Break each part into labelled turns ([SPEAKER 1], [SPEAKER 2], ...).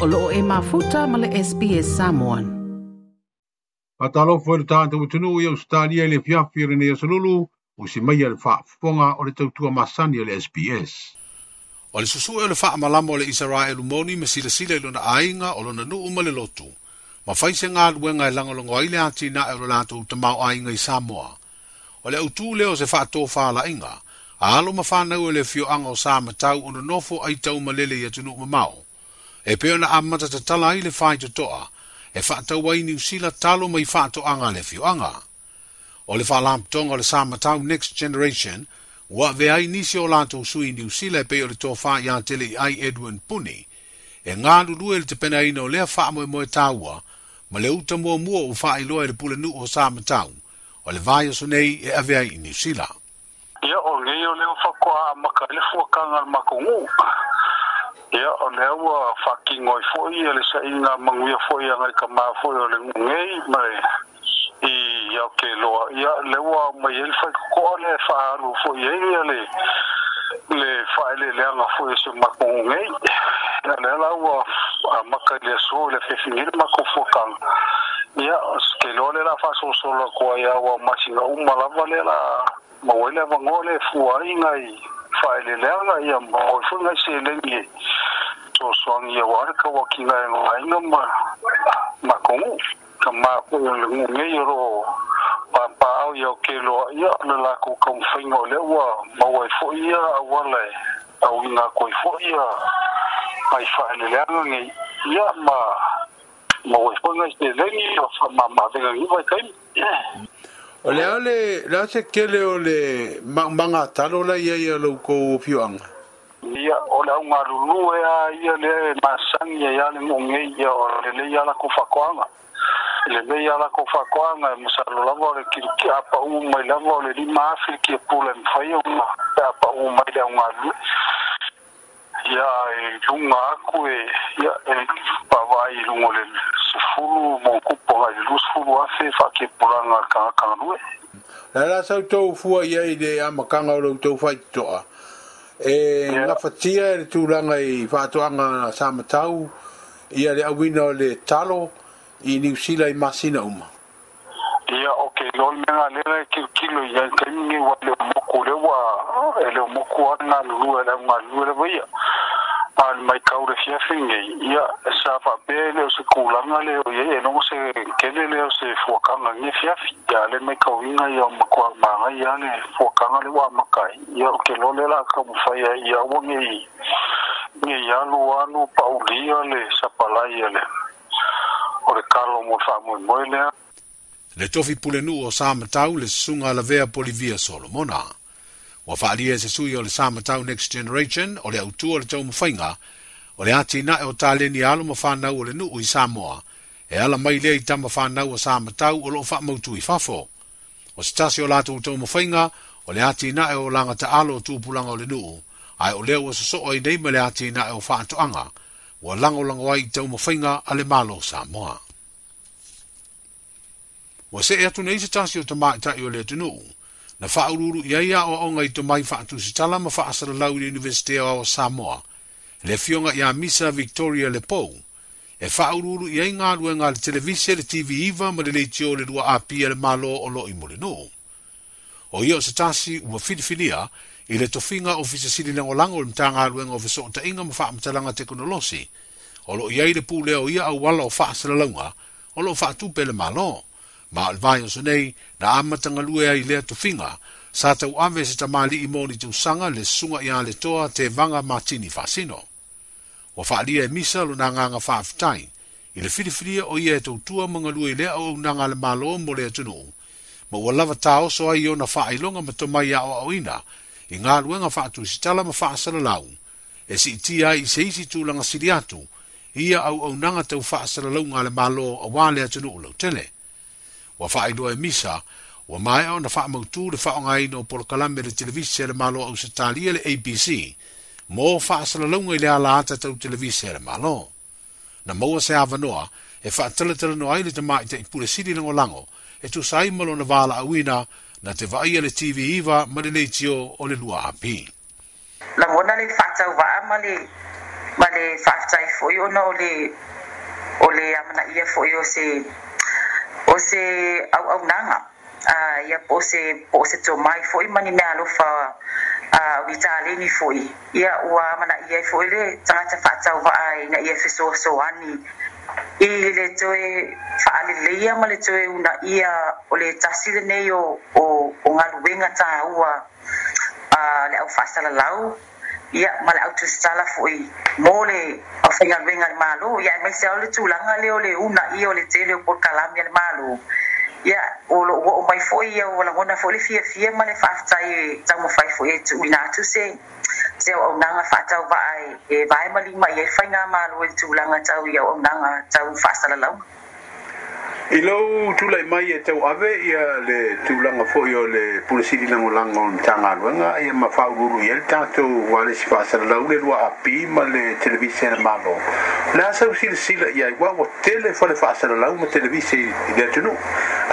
[SPEAKER 1] o loo e mafuta ma le SPS Samoan. Patalo fwe le taan tau tunu i Australia le fiafi rene ya salulu o si mai le faa fonga o le tautua masani le SPS. O le susu e le faa malamo le Israel umoni me sila sila ilo na ainga o lo na nuu ma le lotu. Ma faise ngā luenga e langa longo aile ati na e o la tau tamau ainga i Samoa. O le autu leo se faa tō faa la inga. A alo mafana ue le fio anga o sa matau ono nofo ai tau malele i atunu mamao. e pe ona amata te tala ai le fai toa, e whata wai ni usila talo mai whato anga le fiuanga. O le whalam tonga le samatau Next Generation, ua vea i nisi o lato usui ni usila e pe o le tofa i antele i ai Edwin Puni, e ngā lulu e le te pena ino lea wha moe moe tāua, ma le uta mua mua u wha i loa e le pule nu o samatau, o
[SPEAKER 2] le
[SPEAKER 1] vai o nei e avea i nisila.
[SPEAKER 2] Ia o leo leo whakua makarefua kanga makungu, ia o le aua faakigoi foʻi e le saʻiga maguia foʻi agai kamā foʻi o le gugei ma i iau keloa ia le ua mai ai le faikokoa le faaalu foʻi ai ia le le faaeleleaga foʻi e se makogugei a le ala ua amaka i le aso i le fefigi le makofuakaga ia keloa le la faasolosola koa ia ua masiga uma lava le la mauai le avagoa le fuaiga gai fai le lea nga ia mo fu nga se le ngi to so ngi wa ka wa ki nga nga nga ma ma ko ngu ka ma ko le ngu nge ro pa pa au yo ke lo ia le la ko ko fai ngo le wa ma wa fo ia wa le au nga ko fo ia mai fai le lea nga ngi ia ma ma wa fo nga se le ngi fa ma ma de ngi O lea
[SPEAKER 3] le,
[SPEAKER 2] lea
[SPEAKER 3] kele o le manga talo la ia ia lau kou piuanga.
[SPEAKER 2] Ia o lea unga lulu ea ia le masangi ea le ngongei ia o le le ia la kufakoanga. Le le ia la kufakoanga e musalo lava o le kiriki apa umai lava o le lima afiriki e pula mwhaia unga. Apa umai le unga lulu. ia e lunga aku e ia e pawai lungo le sufuru mo kupo ngai lu sufuru ase whake puranga kangakanga nue. Nā
[SPEAKER 3] rā sau tau fua ia i rea makanga o rau tau whaitoa. E ngā whatia e tūranga i whātoanga sāmatau, ia le awina o
[SPEAKER 2] le
[SPEAKER 3] talo i niusila i masina uma.
[SPEAKER 2] Ia o kelolmen alera kirkilo yankanni wale mukure wa ele muku e na e luela ma e luela baya al mai kaure fia finge ia sa fa bele se kulanga le o ye no se kele le se fuakanga ni fia fia le maikauiga ia ma kwa ma le fuakaga le wa makai ia ke lole la ka mu fa ia ia wonge ni ia paulia le sapalai ale o le kalo mo le mo mo le
[SPEAKER 1] tofi pulenu o samatau le susuga lavea polivia solomona ua faaalia e se sui o le sa matau next generation o le autua o le taumafaiga e o le atinaʻe o taleni alo ma fanau o le nuu i samoa e ala mai lea i tama fanau o matau o loo i fafo o se tasi o latou taumafaiga o le atinaʻe o laga taalo o tupulaga o le nuu ae o lea ua sosoo ai nei ma le atinaʻe o faatoʻaga ua lagolago ai i taumafaiga a le malo samoa wa se e atu nei se tasi o tamai tai o le atu nuu. Na faa ururu ia ia o onga i tamai faa atu si tala ma faa asara lau i universite o Samoa. Le fionga ia misa Victoria le pou. E faa ururu ia inga alue ngā le televisia le TV iwa ma le leiti o le lua api le malo o lo i mole nuu. O ia o se tasi ua filifilia i le tofinga o sili na ngolango le mta ngā alue ngā o fiso ta inga ma faa mtalanga teknolosi. O lo ia i le leo ia au wala o faa asara launga o lo faa tupe le malo ma al vai so na ama tanga lue ai le to finga sa te u se tama li imoni tu sanga le sunga ia le toa te vanga matini fasino wa fa e misa lo na nga nga fa ftai i le fili o ia e to tua manga lue le au na nga le malo mo le tu ma wa lava ta o so ai na fa ilonga longa ma to mai ia o ina i nga lue nga fa tu sitala ma fa sala lau e si ti ai se isi tu langa siliatu ia au au nanga tau fa sala lau nga le malo a wale atu no lo tele wa fai noe misa, wa mai au na fa mau tu le fa ngai no por kala me le televisi le malo au se le ABC mo fa sa le longa le ala ta tu televisi le malo na mo se ava no e fa tele tele no ai le te mai te pule sili le ngolango e tu sai malo na vala awina na te vai le TV iva ma
[SPEAKER 4] le le
[SPEAKER 1] tio o le lua api
[SPEAKER 4] la ngona le fa tau va ma le ma le fa tai fo yo no le o le amana ia fo yo se o se auaunaga uh, ah, ia po o se po o se tomai foʻi mani mea alofa uh, ah, o italeni foʻi ia ua manaʻi ai e foʻi le tagata faatauvaa ina ia fesoasoani e i le toe faaleleia ma le toe una ia o le tasi lenei o o, o galuega tāua uh, le au faasalalau ia ma le autositala foʻi mo le aufaigaluega le mālō ia e maisa o le tulaga lea o le una ia o le tele o polokalami a le mālō ia o loo oo mai foʻi ia ua lagona foʻi le fiafia ma le faafetai e taumafai foʻi e tuuina atu se se o aunaga faatauvaa e vae ma lima ia i faiga mālō i le tulaga tau ia o aunaga tau faasalalauga
[SPEAKER 3] i lou tulai mai e tau ave ia le tulaga foʻi o le pulasililagolaga ona tagaluega ia mafaululu ia le tatou alesi faasalalau le lua api ma le televise le malo le a sausilasila ia i ua ua tele fa le faasalalau ma televise i le atunuu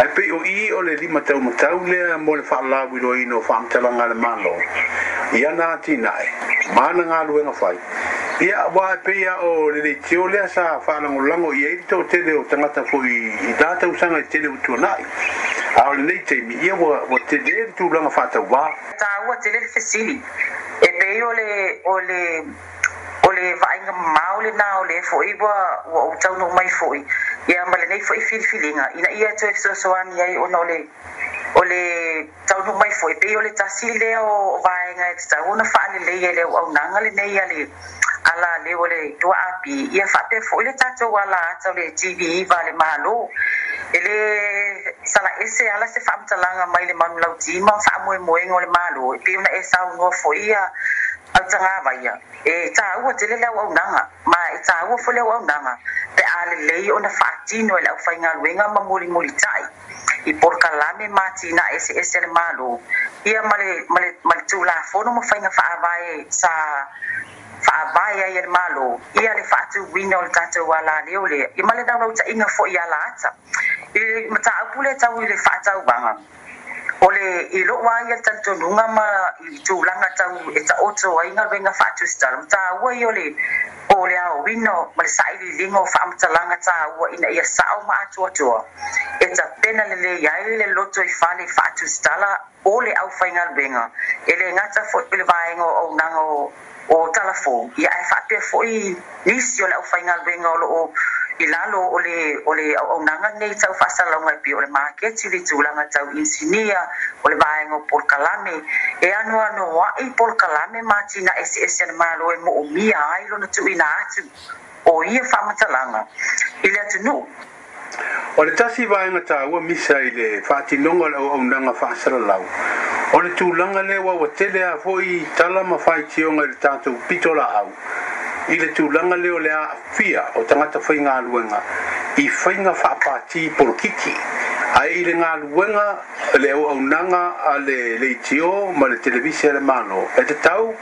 [SPEAKER 3] ae pei o i o le lima taumatau lea mo le faalau i loaina o faamatalaga le malo ia na tinaʻe ma na galuega fai ia wa pe ia o le le tio le sa fa na mo lango ia i to tele o tanga ta fo i i ta ta usanga tele o tuna i a le le te mi ia wa wa tele le tu lango fa ta wa
[SPEAKER 4] ta wa tele le fesili e pe io le o le o le va inga maule na o le fo i wa wa o tau no mai fo i ia ma le nei fo i fil filinga ina ia te so so an ia o no le o le tau no mai fo i pe io le tasi e le o va inga e tau na fa le le ia le o nanga le nei ia le ala le o le tua api ia faatefoi le tatou ala atau le tv vale mālō e lē salaese ala se faamatalaga mai le manulau tima faamoemoega o le mālō e pei ona e saunoa foʻi ia autagava ia e tāua tele le auaunaga ma e tāua foi le auaunaga pe a lelei ona faatino e le ʻaufaigaluega ma mulimuli taʻi i porokalame matina eseese le mālō ia ma le ma le tulafono ma faiga faavae sa vaia ia le malo ia le faatuuiga o le tatou alaleo lea ia ma le laulautaʻiga foʻi ala ata i mataupu le tau i le faatauaga o le i loʻu ai ia le talitonuga ma i tulaga tau e taoto aiga luega faatusitala mataua i o le o le aowina ma le saʻililiga o faamatalaga tāua ina ia saʻo ma atuatua e tapena lelei ai le loto i fale faatusitala o le ʻaufaigaluega e le gata foʻi e le vaega o aunaga o talafo ia e faapea foʻi nisi o le ʻaufaigaluega o loo i lalo o le o le auaunaga nei tau faasalauga e pia o le maketi le tulaga tau insinia o le vaega o polokalame e anoa polokalame matina eseese ana malo e moʻomia ai lona tuuina atu o ia faamatalaga i le atunuu
[SPEAKER 3] o le tasi vaega tāua misa i le faatinoga o le auaunaga faasalalau Ole tu tūlanga le wa wa tele a hoi tala ma whai tionga i le tātou pitola au. I le tūlanga le o a fia o tangata whai ngā luenga. I whai ngā whapati polo kiki. Ai i le ngā luenga le o au nanga le tio ma le televisi le mano. E te tau,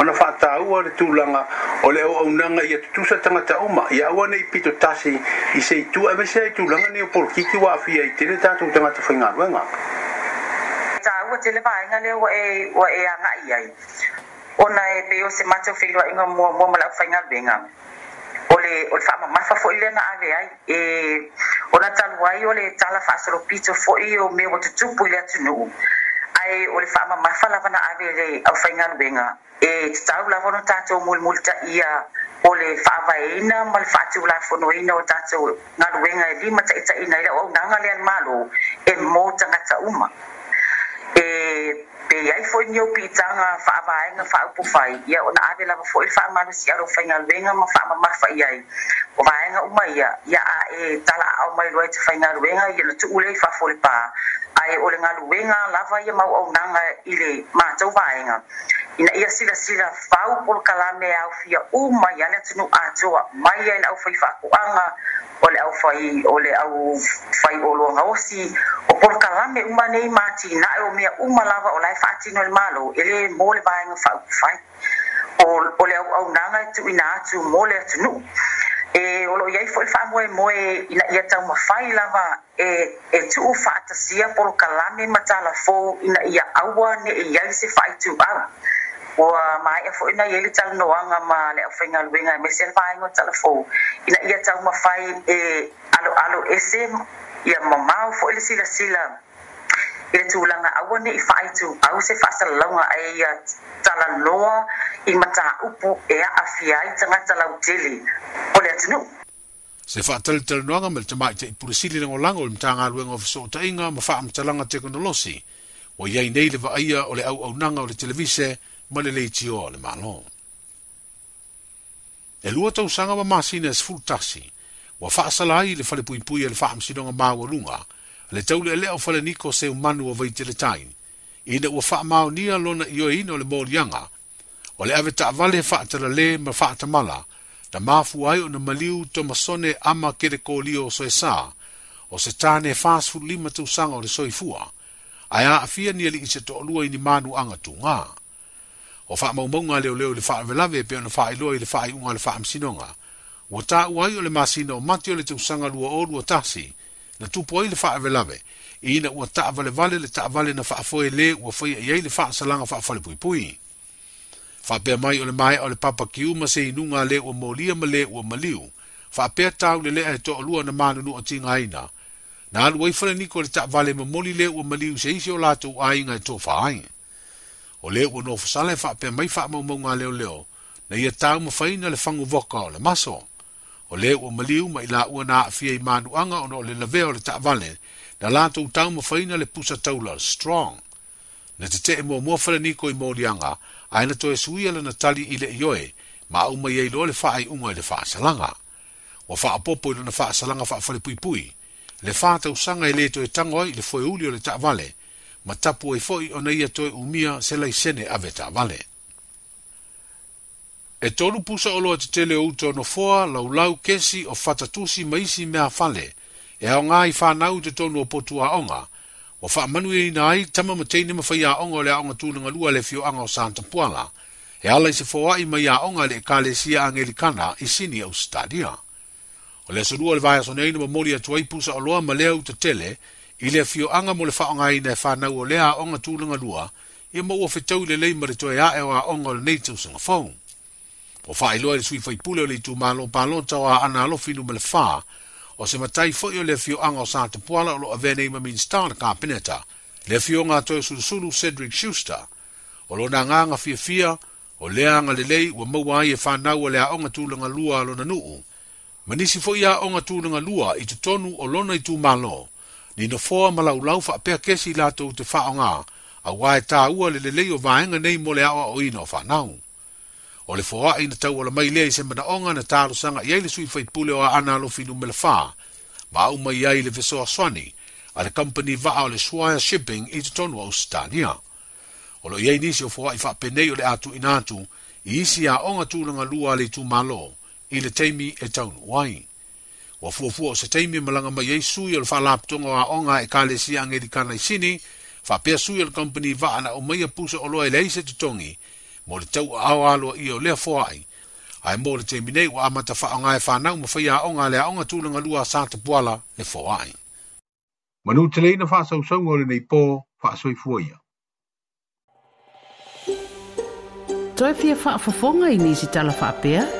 [SPEAKER 3] ona wha tau a le tūlanga o le o au nanga i atutusa tangata uma. ia awa nei pito tasi i se i tū. E mese tu langa ni o kiki wa fia i tele tātou tangata whai ngā
[SPEAKER 4] luenga. Ngā luenga. ua tele le vaega lea ua e ua e agaʻi ai ona e pei o e se matau feiloaʻiga mua mua ma laʻu faigaluega o le o le faamamafa foʻi lea na ave ai e ona talu e, e, ai o le tala faasolopito foʻi o mea ua tutupu i le atunuu ae o le faamamafa lava na ave le aufaigaluega e tatau lava ona tatou mulimuli taʻia o le faavaeina ma le faatulafonoina o tatou galuega e lima taʻitaʻina i le auaunaga le malo e mo tagata uma e pe ai foi ni o pitanga fa va nga fa po fai ia ona ave la foi fa ma no siaro fa nga venga ma fa ma ma fa ia o va nga uma ia ia a e tala au mai roi te fa nga venga ia no tu fa foi pa ai ole nga luenga lava ia mau au nanga ile ma tau va nga ina ia silasila fau polokalame kalame e aofia uma ia le atunuu atoa mai ai le ʻaufai faakoʻaga o le ʻaufai o le ʻaufaiologa osi o polokalame kalame uma nei matinaʻe o mea uma lava o lae faatino i e le malo e lē mo le vaega faaupufai o le auaunaga e tuuina atu mo le atunuu e o loo iai foʻi le faamoemoe ina ia taumafai lava e e tuu faatasia polokalame kalame ma talafou ina ia aua neʻe iai se faaitūau ua mai e foʻi nai ele talanoaga ma le ʻaufaigaluega me selvaigo talafou ina ia taumafai e alo ese ya mamao fo e le silasila e i le tulaga aua neʻi faaitu au se faasalalauga ae ia talanoa i mataupu e a aafia ai tagata lautele o le atunuu
[SPEAKER 1] se faatalitalanoaga ma le tamaʻi taʻipulesili lagolaga o le matagaluega o tainga ma fa faamatalaga tekonolosi ua iai nei le vaaia o le auaunaga o le televise ma le leiti o le malo. E lua tau sanga wa masina e sfu tasi, wa faasala ai le fale pui pui e le faa msidonga maa wa lunga, le tau le leo fale niko se umanu wa vaiti le tain, ina wa faa mao nia lona iyo ino le mori yanga, o le ave taa vale faa tala le ma faa tamala, na maafu ai o na maliu to masone ama kere ko lio so e saa, o se tane faa sfu lima tau sanga o le soifua, ai a afia nia li ise to olua ini manu anga tu ngaa o fa mo mo le e le le fa ve la ve pe no fa lo le fa i un le fa am sino nga o ta wa yo le masino matio le tu sanga lua o lu ta si na tu po le fa ve la ve i na o ta vale vale le ta vale na fa fo le o fo i ye le fa sa langa fa fa le pui pui fa pe mai o le mai o le papa ki u ma e se i nunga le o mo li ma le o ma liu fa pe ta u le le e to lu na ma no o ti nga ina na lu wa fa le ni ko le ta vale mo li le o ma liu se i se o la tu ai nga to fa ai o le ua no fasala e faapea mai faamaumauga leo leo na ia taumafaina le faguvoka o le maso o lē ua maliu mai la laʻua na aafia i manuʻaga ona o le lavea o le taʻavale na latou taumafaina le pusa taula strong na tetee muamua faleniko i moliaga ae na toe suia lana tali i leʻi oe ma aumai ai loa le faaiʻuga i le faasalaga ua faapopo i lona faasalaga faafalepuipui le fatausaga e lē toe tago ai i le foeuli o le taʻavale ma tapu e foi ona ia toe umia se lai sene ave ta vale. E tolu pusa olo te tele o uto no foa lau lau kesi o fatatusi maisi mea fale e au ngā i whanau te tonu o potu a onga. O wha manu e ina ai tama ma teine ma whai a onga le a onga tūlinga lua le fio anga o Santa Puala. E ala i se foa i mai a onga le e kāle sia angelikana i sini au stadia. O le surua le vaya sone ina ma mori atuai pusa oloa ma lea u tele e i le afioaga mo le faaogāina e fanau e e o le aʻoga tulaga lua e mo fetau i le lei e le toe aʻe o aʻoga o lenei tausaga fou ua faailoa i le sui faipule o le itumālopalota o aana alofi luma le fā o se matai foʻi o le afioaga o sa tapuala o loo avea nei ma minstar le kapeneta le afioga atoe o sulusulu cedric Schuster, o lo lona agaga fiafia o leaga lelei ua maua ai e fanau o le aʻoga tulaga lua a lona nuu ma nisi foʻi aʻoga tulaga lua i tonu o lona malo, ni no foa ma lau lau fa pe ke si lato te fa nga a wa ta u le le le va nga nei mo le o i no fa na o le foa i na tau le mai le se mana onga na taru sanga ye le sui fa pule o ana lo finu me le fa ma u mai ai le veso swani a le company va o le swaya shipping i te tonu o stania o lo ye ni se foa i fa pe nei o le atu inatu i si a onga tu lunga lua le tu malo i le teimi e tau wai ua fuafua o se taimi e malaga mai ai sui o le faalapitoga o aʻoga e kalesia agelikana i sini faapea sui o le vaa na o maia puso o loa i e le ai se totogi mo le tau aʻoaaloaʻia o lea foaʻi ae e mo le taimi e nei ua amatafaaoga e fanau ma faia aʻoga a le aʻoga tulagalua a sa tapuala le foaʻi manu teleina faasausauga o lenei pō faasoifua ia toe fia faafofoga i nisi talafaapea